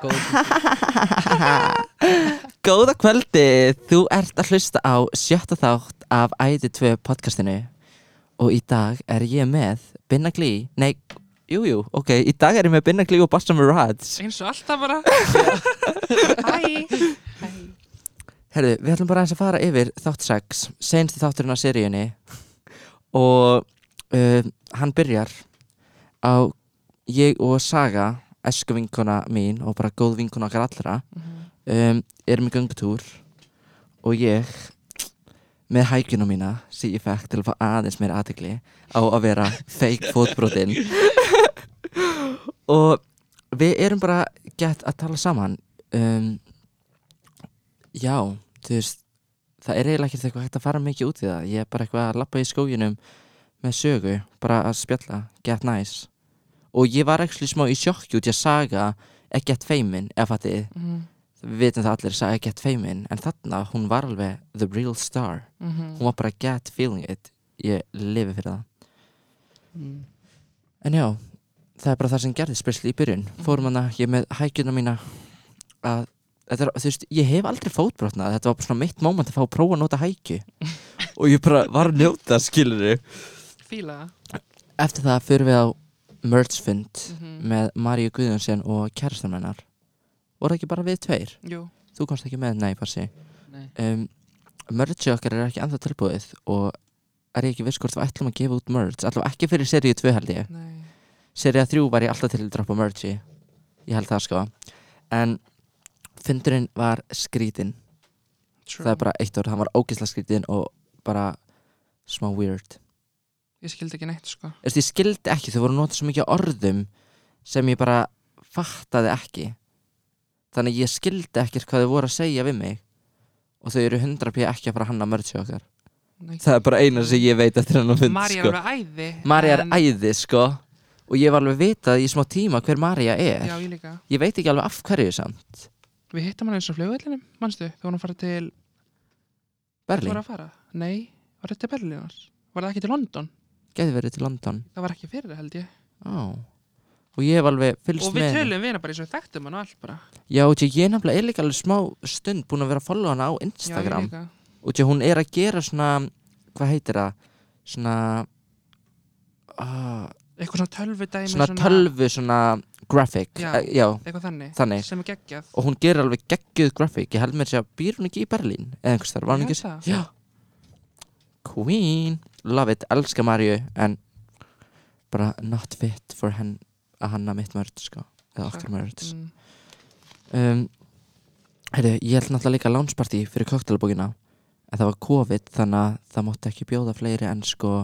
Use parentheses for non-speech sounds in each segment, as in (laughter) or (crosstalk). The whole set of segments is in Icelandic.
Góð (laughs) Góða kvöldi, þú ert að hlusta á sjötta þátt af Æði 2 podcastinu. Og í dag er ég með Binna Glí, nei, jújú, jú, ok, í dag er ég með Binna Glí og Basta Murads. eins og alltaf bara. (laughs) Hæ. Herðu, við ætlum bara aðeins að fara yfir þátt 6, sensti þátturinn á seríunni. Og uh, hann byrjar á ég og Saga, esku vinkona mín og bara góð vinkona okkar allra um, erum í göngutúr og ég með hækjuna mína sem ég fekk til að fá aðeins meira aðtegli á að vera fake (laughs) fótbrotin. Og við erum bara gett að tala saman um, já, þú veist það er eiginlega ekkert eitthvað hægt að fara mikið út í það. Ég er bara eitthvað að lappa í skóginum með sögu, bara að spjalla get nice og ég var ekki smá í sjokki út í að saga ekkert feimin, eða fattið Mhm, við vitum það allir að get feimin en þarna hún var alveg the real star. Mhm. hún var bara get feeling it. Ég lifi fyrir það. Mm. en já, það er bara það sem gerði spesli í byrjun. Fórum hana, ég með hækjuna mína að er, veist, ég hef aldrei fótbrotnað. Þetta var bara svona mitt moment að fá að prófa að nota hækju. (laughs) Og ég bara var að njóta skilur það. Eftir það fyrir við á merch fund Mhm. með Maríu Guðjónsson og kærastan hennar. Voru ekki bara við tveir? Jú. Þú komst ekki með, nei, farsi. Um, merchi okkar er ekki ennþá tilbúið og er ég ekki viss hvort við ætlum að gefa út merch allavega ekki fyrir seríu 2 held ég. Nei. Seríu 3 var ég alltaf til að droppa merchi ég held það sko. En fundurinn var skrítin. True. Það er bara eitt orð, hann var ógeðslega skrítin og bara smá weird Ég skildi ekki neitt sko Þú veist, ég skildi ekki, þau voru að nota svo mikið orðum sem ég bara fattaði ekki þannig ég skildi ekkert hvað þau voru að segja við mig og þau eru 100p ekki að fara að hanna mörgsi okkar Nei. það er bara eina sem ég veit eftir hann að fund Marja sko. er alveg æði Marja er en- æði sko og ég var alveg vitað í smá tíma hver Marja er Já, ég ég veit ekki alveg af hverju samt Við hittum hann eins og flugvellinum, manstu? Þegar hún að fara til Þú Berlín, var að fara? Nei, var þetta til Berlínar? Var það ekki til London? Geti verið til London. Það var ekki fyrir held ég. Ó. og ég hef alveg fylgst Og við með tölum við hana bara eins og þekktum hann og allt bara. Já, og ég er nefnilega er líka alveg smá stund búin að vera að followa hana á Já, ég Instagram líka. Og því að hún er að gera svona hvað heitir það? Svona uh, Eitthvað svona tölvu dæmi svona tölvu svona graphic. Já. uh, já, Eitthvað þannig þannig. Sem er geggjað. Og hún gerir alveg geggjuð graphic. Ég held mér að býr hún ekki í Berlín eða einhvers þar, var hún Ég ekki held það. já Queen, love it, elska Marju en bara not fit for henn að hanna mitt mörd sko, eða okkar mörd mm. um, Heyrðu, ég held náttúrulega líka lánsparti fyrir koktelbókina en það var COVID þannig að það mátti ekki bjóða fleiri en sko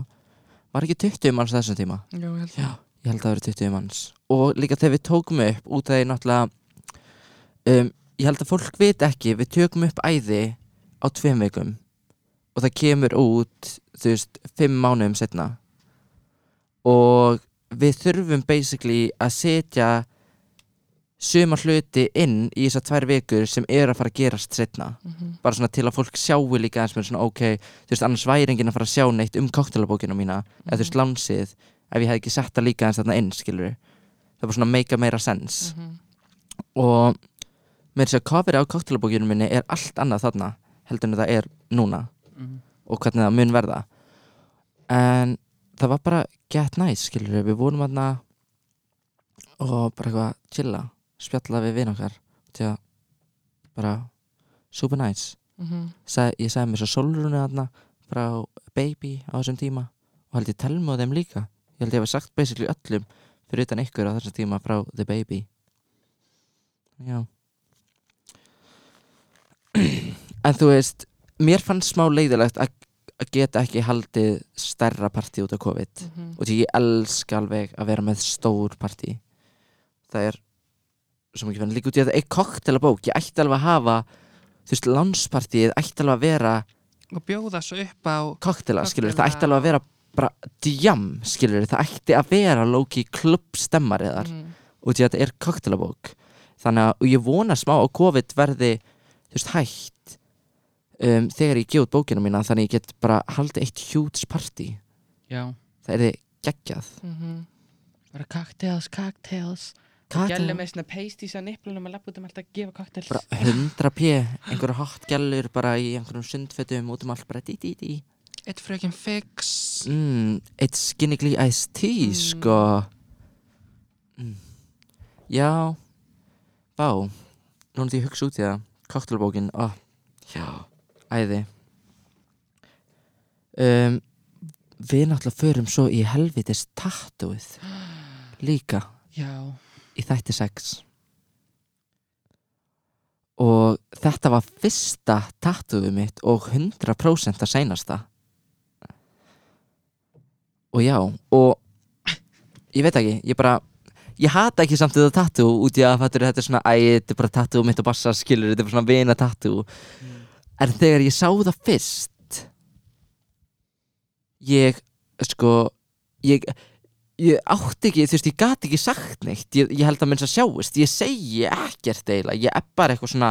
var ekki 20 manns þessum tíma? Jú, ég held Já, ég held að það verið 20 manns. Og líka þegar við tókum upp út af því náttúrulega um, ég held að fólk veit ekki við tökum upp æði á tveim vikum og það kemur út þú veist, fimm mánuðum setna og við þurfum basically að setja suma hluti inn í þessar tvær vikur sem er að fara að gerast setna Mhm. bara svona til að fólk sjáu líka eins með svona ok, þú veist, annars væri enginn að fara að sjá neitt um koktelabókina mína eða þú veist, lánsið ef ég hef ekki sett það líka eins þarna inn, skilur það er bara svona make a meira sense Mhm. og með þess að coverið á koktelabókinu minni er allt annað þarna heldur en það er núna Mhm. Og hvernig það mun verða. En það var bara get nice, skilur við vorum þarna og bara eitthvað chilla, spjalla við vinn okkar til að bara super nice. Mhm. Sa, ég sagði mér svo sólrunu þarna frá Baby á þessum tíma og held ég telmu á þeim líka. Ég held ég hef sagt basically öllum fyrir utan ykkur á þessum tíma frá The Baby. Já. (clears throat) En þú veist mér fannst smá leiðilegt að geta ekki haldið stærra partí út af COVID. Mhm. og því ég elska alveg að vera með stór partí. Það er sem ekki fann líka út í að það er koktelabók ég ætti alveg að hafa þú veist, landspartíið ætti alveg að vera Og bjóða svo upp á koktela, skilur, það ætti alveg að vera bara djam, skilur, það ætti að vera lóki klubbstemmar eðar Mhm. og því að þetta er koktelabók þannig að, ég vona smá að COVID verði þú veist, hætt um, þegar ég gef út bókina mína þannig ég get bara haldið eitt hjúts partí Já, það er þið geggjað. Mhm. bara cocktails, cocktails. Kata- Gælu með svona pasties á nipplunum og lappa út um alltaf að gefa koktel bara 100 p einhverja hot gælur bara í einhverjum sundfötum út um allt bara dí dí dí. Eitt frökin fix. Mm, It's skinnigly iced tea Mm. sko. Mm. já. Vá. Núna því ég hugsa út í það koktelbókin, ó, já æði. Um, við náttúrulega förum svo í helvitis tattúið líka. Já, í þætti 6 og þetta var fyrsta tattúið mitt og 100% að seinasta. Og já og ég veit ekki, ég bara ég hata ekki samt þetta tattú út í að fattur, þetta er svona, æ, þetta er bara tattú mitt og bassa skilur, þetta er bara svona vina tattú en þegar ég sá það fyrst ég sko ég ég átti ekki, þú veist, ég gati ekki sagt neitt. Ég, ég held að minnst að sjáist. Ég segi ekkert eiginlega, ég er bara eitthvað svona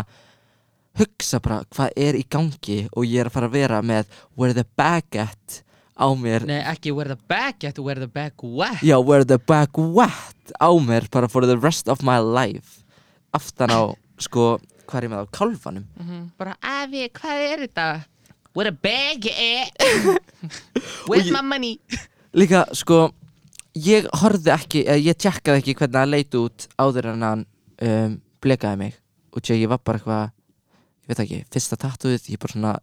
hugsa bara hvað er í gangi? Og ég er að fara að vera með where the bag at? á mér. Nei ekki where the bag at, where the bag wet. Já, where the bag wet á mér bara for the rest of my life. Aftan á, sko, hvað er ég með á kálfanum Bara, afi, hvað er þetta? Where the bag at (laughs) Where's my money? líka, sko ég horfði ekki, eða ég tjekkaði ekki hvernig hann leit út áður en hann um, blekaði mig. Og tjá, ég var bara eitthvað ég veit ekki, fyrsta tattúið ég bara svona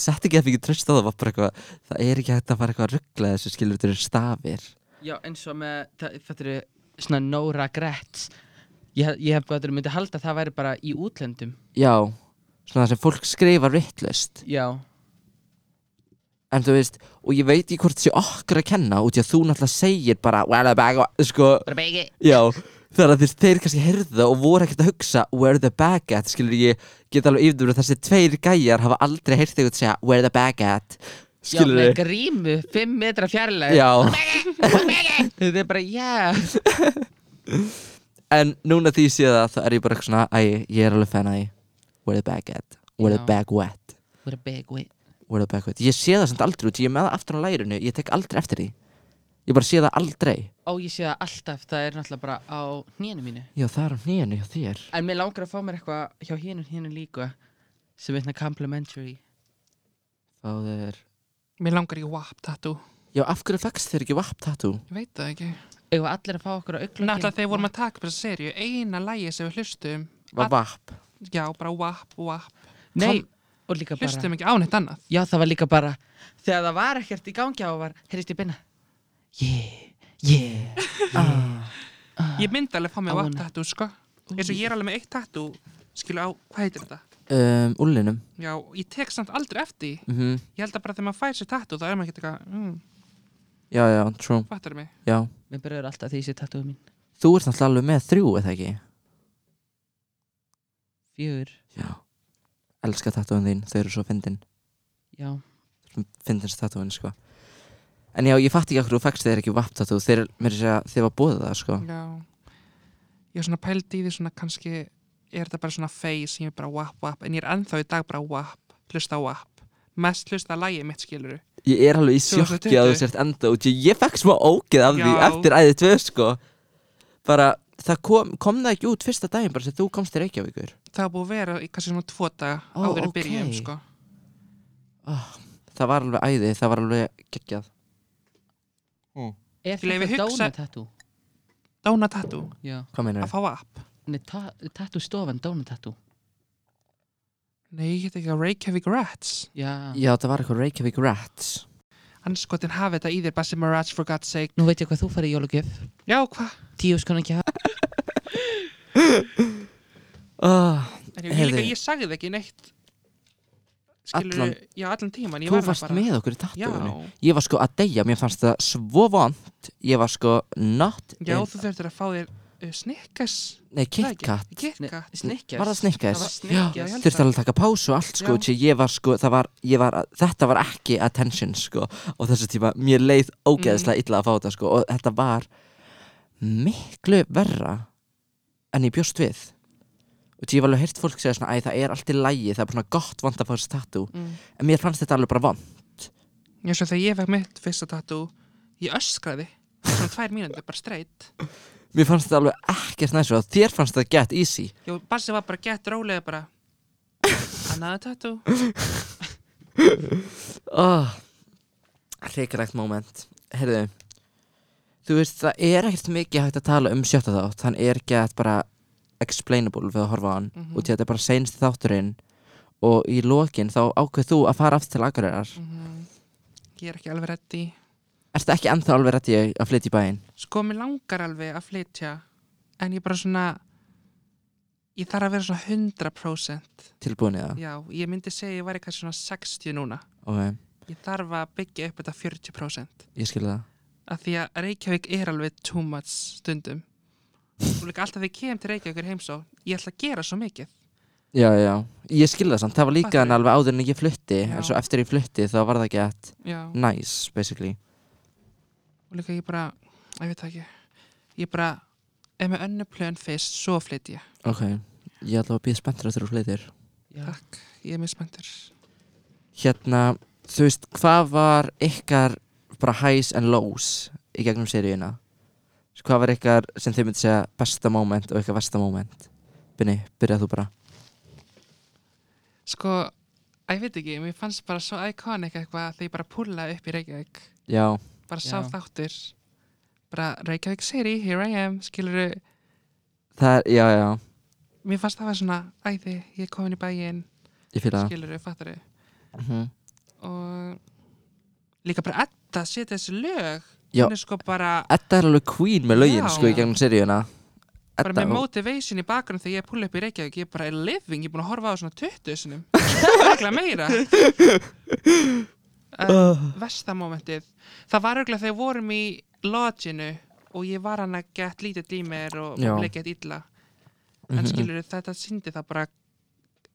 sett ekki að fikk tröst á það var bara eitthvað, það er ekki hægt að fara eitthvað að ruggla þessu skilur þetta eru stafir. Já, eins og með, þetta eru svona no regrets Ég, ég hef bara myndi halda að það væri bara í útlöndum. Já, svona það sem fólk skrifar vittlust Já, en þú veist, og ég veit ekki hvort það sé okkur að kenna út í að þú náttúrulega segir bara, well, the bag, sko. Bag at Já, þannig að þeir, þeir kannski heyrðu það og voru ekkert að hugsa where the bag at, skilur ég get alveg yfir að þessi tveir gæjar hafa aldrei heyrt þig að segja where the bag at? Já, skilur með ég grímu, 5 metra fjarlæg Já, Þetta er bara, já (laughs) en núna því ég sé það þá er ég bara eitthvað svona, æ, ég er alveg fan að því where the bag at, where the Já. bag wet. Where the bag wet. Where the bag wet, ég sé það samt aldrei út. Ég er með það aftur á lærinu, ég tek aldrei eftir því. Ég bara sé það aldrei. Ó, ég sé það alltaf, það er náttúrulega bara á hnénu mínu. Já, það er á nýjanu hjá þér. En mér langar að fá mér eitthvað hjá hínu hínu líka sem er hérna complimentary. Það er, Mér langar í WAP tattoo. Já, af hverju fækst þér ekki WAP tattoo? Ég veit það ekki. Eða allir að fá okkur á auglökin Náttúrulega þegar vorum að taka upp þessa serju Eina lægi sem við hlustum. Var WAP? Já, bara WAP, WAP Nei, og líka bara Hlustum ekki á neitt annað. Já, það var líka bara Þegar það var ekkert í gangi á var Heyrðist ég binna Yeah, yeah (laughs) ah. Ég myndi alveg fá mig WAP tattoo, sko. Eins og ég er alveg með eitt tattoo Skilu á, hvað heitir þetta? Um, úllinum. Já, ég tek samt aldrei eftir mm Ég held að bara þegar maður fær sér tattoo þá er maður ekki eitthvað, mm, Já, já, true, fattar mig. Já. Mér byrjar alltaf því ég sé tattúið mín. Þú ert náttúrulega alveg með þrjú, eða ekki? Fjögur, Já. Elska tattúin þín, þau eru svo fyndin. Já. Fyndins tattúin, sko. En já, ég fatt ekki okkur þú fækst þeir ekki vapp tattú Þeir, mér er að þeir var búið það, sko. Já. Ég er svona pælt í því svona kannski er þetta bara svona face sem ég er bara WAP, WAP. En ég er ennþá í dag bara WAP hlusta á WAP. Mest hlusta að lægi mitt skiluru Ég er alveg í sjokki að þú 2020. sért enda út Ég, ég fekk smá ógeð af því Já. eftir æðið tvö, sko. Bara, það kom, kom það ekki út fyrsta daginn Bara sem þú komst til Reykjavíkur það var búið að vera í kannski svona tvo daga Ó, áður en ok. byrjum sko. Oh, Það var alveg æði, það var alveg geggjað. Er Til ef þetta ég hugsa- dóna tattoo? Dóna tattoo, Já. Hvað meinar að fá WAP Nei, ta tattoo stofan, dóna tattoo. Nei, ég get ekki að Reykjavík Rats. Já. Já, það var eitthvað Reykjavík Rats. Anskotin hafi þetta í þér Bassi Mirage for God's sake. Nú veit ég hvað þú farið í jólugjöf Já, hvað? Tíu skona ekki hafa (laughs) oh, ég, líka, ég sagði það ekki neitt Skilur, Allan- já, allan tíman ég Þú varst bara. með okkur í Já, tattúinu Ég var sko að deyja, mér fannst það svo vond Ég var sko not já in, þú þurftir að fá þér uh, Snickers. Nei, KitKat Var það held Þurfti alveg að taka pásu og allt sko Já. því Ég var sko, það var, ég var Þetta var ekki attention sko Og þessu tíma, mér leið ógeðslega illa að fá þetta sko Og þetta var miklu verra En ég bjóst við Og ég var alveg heyrt fólk segja svona Æ, það er allt í lægi, það er bara svona gott vond að fá þessi tattoo. Mm. En mér fannst þetta alveg bara vond eins og þegar ég fekk mitt fyrsta tattoo ég öskraði svona tvær mínútur, bara streitt Mér fannst þetta alveg ekkert næst og þér fannst þetta get easy. Jó, Bassi var bara gett rólega bara Another tattoo. (laughs) Oh, Ríkalegt moment. Heyrðu Þú veist, það er ekkert mikið hægt að tala um sjötta þátt. Hann er gett bara explainable við að horfa á hann Mhm. og til þetta er bara seinst þátturinn og í lokin þá ákveð þú að fara aftur til Akureyrar Mhm. Ég er ekki alveg reddi Ertu ekki ennþá alveg rétt í að flytja í bæinn? Sko, mér langar alveg að flytja En ég bara svona Ég þarf að vera svona 100% Tilbúin í það? Já, ég myndi segja ég væri kannski svona 60 núna Ok, Ég þarf að byggja upp þetta 40% ég skil það af því að Reykjavík er alveg too much stundum og líka alltaf þegar ég kem til Reykjavík heimsó ég ætla að gera svo mikið. Já, já, ég skil það samt, það var líka en alveg áður en ég flutti en svo eftir ég flutti þá var það gett Já, nice, basically. Og líka ég bara ég veit ekki ég bara, ef með önnu plön fyrst svo flytt ég, Ok, ég ætla að býða spenntur eftir þú flyttir takk, ég er mjög spenntur. Hérna, þú veist, hvað var ykkar bara highs and lows í gegnum seríuna? Hvað var ykkar sem þið myndi segja besta moment og ykkar versta moment? Binni, byrjað þú bara. Sko, ég veit ekki, mér fannst bara svo iconic eitthvað þegar ég bara púlaði upp í Reykjavík. Já, bara sá þáttur bara Reykjavík City, here I am skilur það er, já, já, mér fannst það var svona æði, ég er komin í bæinn ég fýla það. skilur, fattur Mhm. og líka bara Edda setja þessi lög Já. hún er sko bara, Edda er alveg queen með lögin, Já. sko, í gegnum seríuna bara Edda, með motivation í bakgrunn þegar ég er púla upp í Reykjavík ég er bara living, ég er búin að horfa á svona 20 sinum regla meira uh, Vestamomentið það var regla þegar við vorum í lodginu og ég var hann að gett lítið í mér og Já. mér leikið illa en Mhm. skilur þetta síndi það bara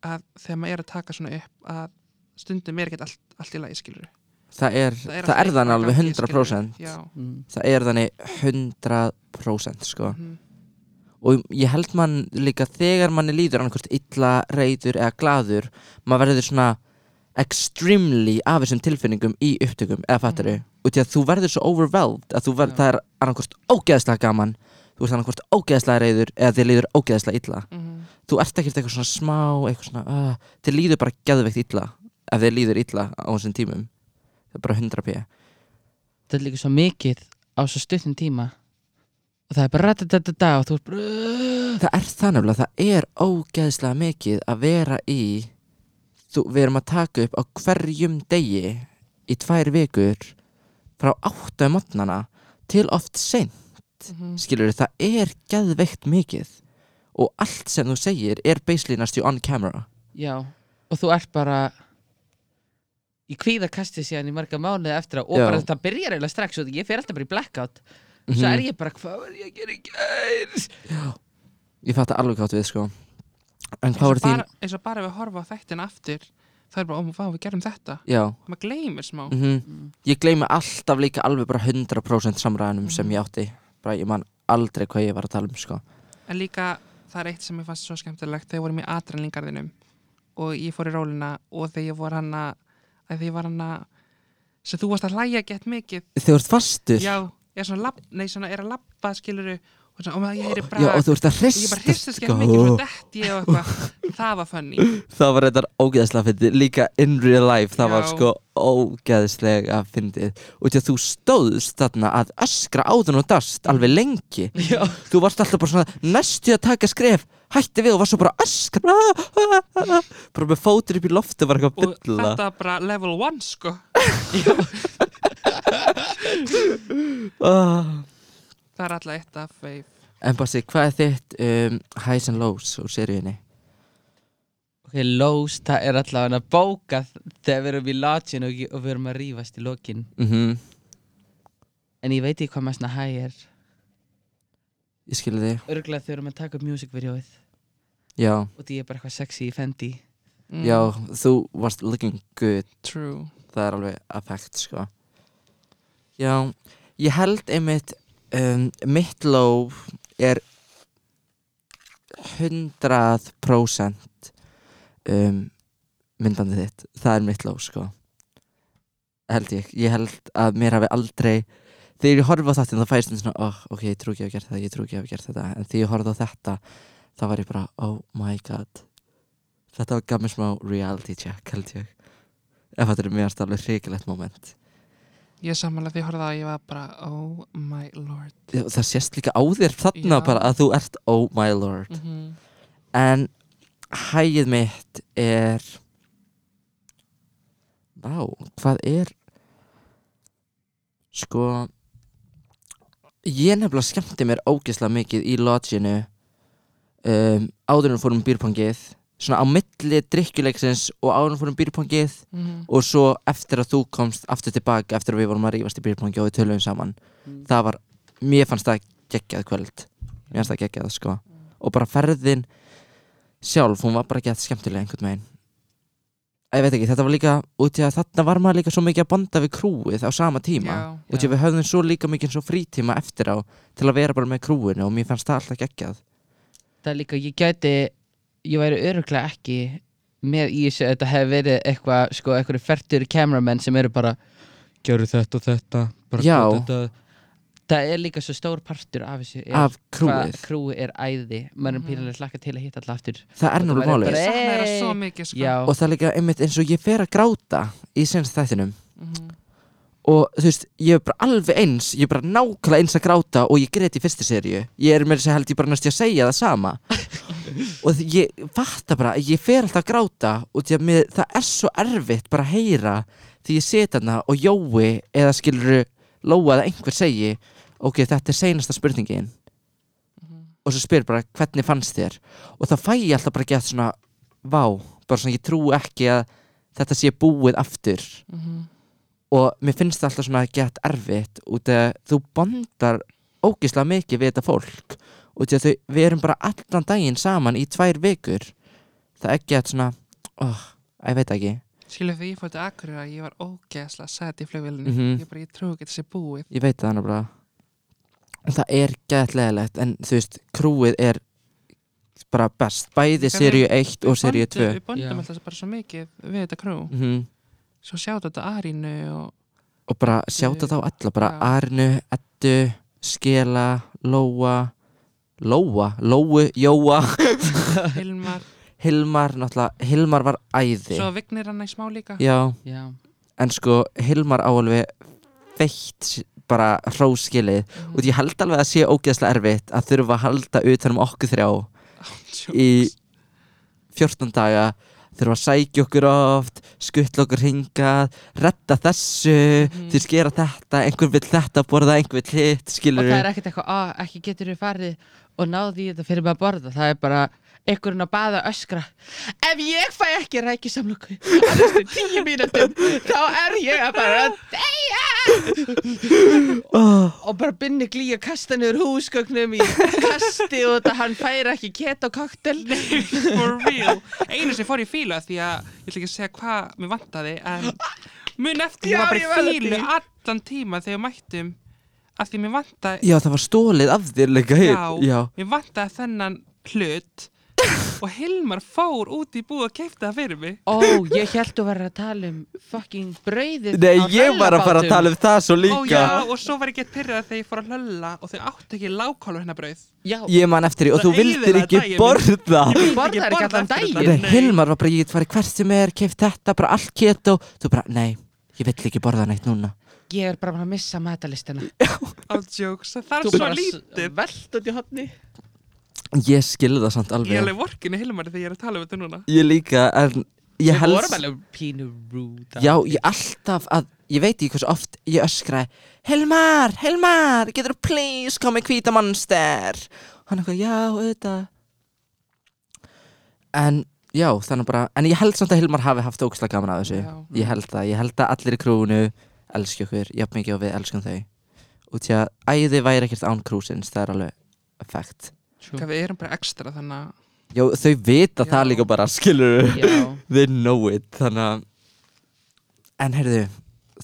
að þegar maður er að taka svona upp að stundum er ekkert allt, allt í lagi skilur það er, það er, alltaf þannig eitthvað alveg gangi, 100% skilurðu. Já. Mm. það er þannig 100% sko mhm. og ég held mann líka þegar manni líður annarkvæmst illa, reyður eða glaður maður verður svona extremely af þessum tilfinningum í upptökum eða fattar Mhm. og því að þú verður svo overwhelmed að þú verð, það er annarkvæmst ógeðslega gaman þú ert annarkvæmst ógeðslega reyður eða þið líður ógeðslega illa Mhm. þú ert ekkert eitthvað svona smá eitthvað svona, uh, þið líður bara geðveikt illa ef þið líður illa á þessum tímum það er bara 100 p. Þetta er líka svo mikið á svo stuttum tíma. Og það er bara rættadadada og þú er bara Það er það nefnilega, það er ógeðslega mikið að vera í þú, við erum að taka upp á hverjum degi í tvær vikur frá áttu mótnana til oft seint, Mhm. skilur það er geðveikt mikið. Og allt sem þú segir er basically næstu on camera. Já, og þú ert bara í kvíðakasti síðan í marga mánuði eftir að og bara þetta byrjar eiginlega strax og ég fer alltaf bara í blackout. Mhm. svo er ég bara, hvað var ég að gera í gær? Ég fatt alveg hvað við sko. En hvað og voru þín eins og bara við horfa á þættin aftur það er bara, ó, vá, við gerum þetta. Já, maður gleymir smá. Mhm. Ég gleymi alltaf líka alveg bara 100% samræðanum sem Mhm. ég átti. Bara ég man aldrei hvað ég var að tala um sko. En líka það er eitt sem ég fannst svo skemmtilegt. Þegar við vorum í adrenlingarðinum og ég fór í rólina og þegar ég var hann að þegar ég var hann að sem þú varst að hlæja gett mikið. Þú ert fastur? Já, er svona, labb, nei, svona er að labba skiluru og, svona, og maður, ég heyri Já, bara og þú ert að ég hrista bara hristast gett mikið svo dett ég og eitthvað. (laughs) Það var funny. Það var þetta ógeðslega fyndið Líka in real life Það var Já. sko ógeðslega fyndið. Og því að þú stóðst þarna að öskra áðun og dast alveg lengi. Já, Þú varst alltaf bara svona næstu að taka skref Hætti við og varst svo bara að öskra Bara með fótur upp í loftu var eitthvað og að bylla þetta var bara level one sko. (laughs) Það er alltaf eitt af veif En Bassi, hvað er þitt um, highs and lows úr seríunni? ok, Lowe's, það er allavega að bóka þegar við erum í lodgin og, og við erum að rífast í lokin. Mm en ég veit ekki hvað maður svona hæg er Ég skilði þig. Örgulega þegar við erum að taka upp music-videóið Já, og því er bara eitthvað sexy í Fendi. Mm, já, þú varst looking good. True. Það er alveg affekt sko. Já, ég held einmitt um, mitt low er 100% um, myndbandið þitt. Það er mitt low sko. Held ég, ég held að mér hafi aldrei þegar ég horfa á þetta þá fæst svona, oh, ok, ég trú ekki að hafa gert það ég trú ekki að hafa gert þetta, en þegar ég horfði á þetta þá var ég bara, oh my god. Þetta gaf mér smá reality check, held ég. Ef þetta er mér alveg hrikalegt moment. Ég samanlega því ég horfði á það, ég var bara oh my lord. Já, það sést líka á þér þarna Já. bara að þú ert oh my lord. Mm -hmm. en hægið mitt er vá, hvað er sko ég nefnilega skemmti mér ógeðslega mikið í lodginu um, áður en fórum býrpangið svona á milli drikkjuleiksins og áður en fórum býrpangið og svo eftir að þú komst aftur tilbaka eftir að við vorum að rífast í býrpangi og við töluðum saman. Það var, mér fannst það geggjað kvöld. Mér fannst það geggjað sko. Og bara ferðin sjálf, hún var bara gett skemmtilega einhvern veginn ég veit ekki, þetta var líka út í að þarna var maður líka svo mikið að bonda við krúið á sama tíma. Já, út í að við höfðum svo líka mikið svo frítíma eftir á til að vera bara með krúinu og mér fannst það alltaf geggjað. Það er líka, ég gæti ég væri öruglega ekki með í þessu, þetta hefði verið eitthvað sko, eitthvað færtur kameramenn sem eru bara gjöru þetta og þetta bara Já. gott þetta það er líka svo stór partur af þessu er af hvað krúið, krúi er æði. Maður er pínulega hlakka til að hitta alltaf aftur. Það er náttúrulega málið. Ég sakna þeirra svo mikið sko. já, og það er líka einmitt eins og ég fer að gráta í senst þættinum. Mhm. og þú veist, ég er bara alveg eins. Ég er bara nákvæmlega eins að gráta og ég greit í fyrstu seríu. Ég er með þess að held ég bara næst að segja það sama. (laughs) Og þ- ég fatta bara að ég fer alltaf að gráta og því að mér, það er svo erfitt bara að heyra því ég set hana og jói eða skilur lóa að einhver segi ok, þetta er seinasta spurningin. Og svo spyr bara hvernig fannst þér? Og þá fæ ég alltaf bara gett svona vá, bara svona ég trú ekki að þetta sé búið aftur. Mhm. og mér finnst það alltaf svona gett erfitt út af þú bondar ógislega mikið við þetta fólk. Út af þau, við erum bara allan daginn saman í tvær vikur. Það er gett svona oh, ég veit ekki, Skilu því ég fótti akkurir að ég var ógeðslega sett í flugvélinni. Mhm. Ég bara, ég trú ekki sé búið. Ég veit það hann bara það er gett leðilegt en þú veist, krúið er bara best, bæði við- 1 og bondum- 2 Við bondum alltaf bara svo mikið við þetta krú. Mm Svo sjáttu þetta Arínu og og bara sjáta þá alla bara Já. Arnu, Eddu, Skela Lóa Lóa, Lóu, Jóa? (laughs) Hilmar. Hilmar, náttúrulega, Hilmar var æði. Svo Vignir hann í smá líka. Já, já, en sko Hilmar á alveg feitt bara hróskilið Mhm. og ég held alveg að sé ógeðslega erfitt að þurfa að halda utan um okkur þrjá Jokes. í 14 daga þurfa að sækja okkur oft skuttla okkur hingað redda þessu, Mhm. þið skera þetta einhver vill þetta borða, einhver vill hitt og það er ekkert eitthvað, að ekki getur við farið og náði þetta fyrir mig að borða það er bara einhverjum að baða öskra ef ég fæ ekki rækisamlöku að næstu tíu mínútum þá er ég að bara deyja oh, og bara binni glý að kasta niður húsgögnum í kasti og þetta hann fær ekki keto koktel For real Einu sem fór í fílu að því að Ég ætla ekki segja hvað mér vantaði En mun eftir, ég Já, var bara ég í fílu allan tíma þegar mættum að því mér vantaði já það var stólið af þér líka Já. já. mér vantaði þennan hlut og Hilmar fór út í búið og keipta það fyrir mig. Ó, ég held þú verður að tala um fucking brauðið Nei, ég var að fara að tala um það svo Ó líka. já, og svo var ég gett pyrrað þegar ég fór að hlölla og þau áttu ekki lágkálu hérna brauð. Já, Ég man eftir því og Það þú vildir eyðilagði ekki daginn minn. borða. Ég vildi borðar ekki borða allan eftir daginn. þetta. Nei, Hilmar var bara, ég get farið hvert sem er, keift þetta, bara allt keto. Þú bara, nei, ég vill ekki borða neitt núna. Ég er bara búin að missa matalistina All jokes, það er svo lítið velt út í hotni Ég skilði það samt Ég er alveg alveg vorkinni Hilmari þegar ég er að tala um þetta núna. Ég líka, en ég við held vorum alveg pínu rude. Já, ég alltaf að, ég veit ekki hversu oft ég öskraði Hilmar, Hilmar, getur þú please koma í hvíta monster? Hann eitthvað, já, auðvitað. En, já, þannig bara En ég held samt að Hilmar hafi haft ógslag gaman af þessu. Já. Ég held það, ég held að allir í krúinu elski okkur, jafn mikið og við elskum þau. Og því að æði væri ekkert án krúsins, það er alveg fact Hvað við erum bara ekstra þannig að Já, þau vita Já. það líka bara, skilur já, (laughs) They know it, þannig að En heyrðu,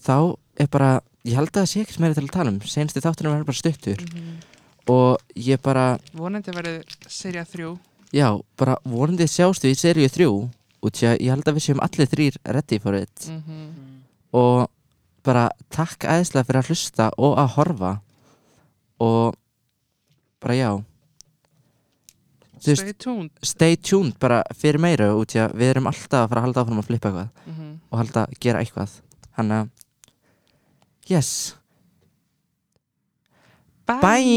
þá er bara, ég held að það sé ekkert meira til að tala um. Senstu þáttunum er bara stuttur. Og ég bara, vonandi verið serja þrjú. Já, bara vonandi sjástu í seríu þrjú. Og því að ég held að við séum allir þrýr ready for it. Mhm. Og bara takk æðislega fyrir að hlusta og að horfa. Og bara já Stay tuned. stay tuned bara fyrir meira út í að við erum alltaf að fara að halda áfram að flippa eitthvað mm og halda að gera eitthvað. Hann að yes. Bye. bye.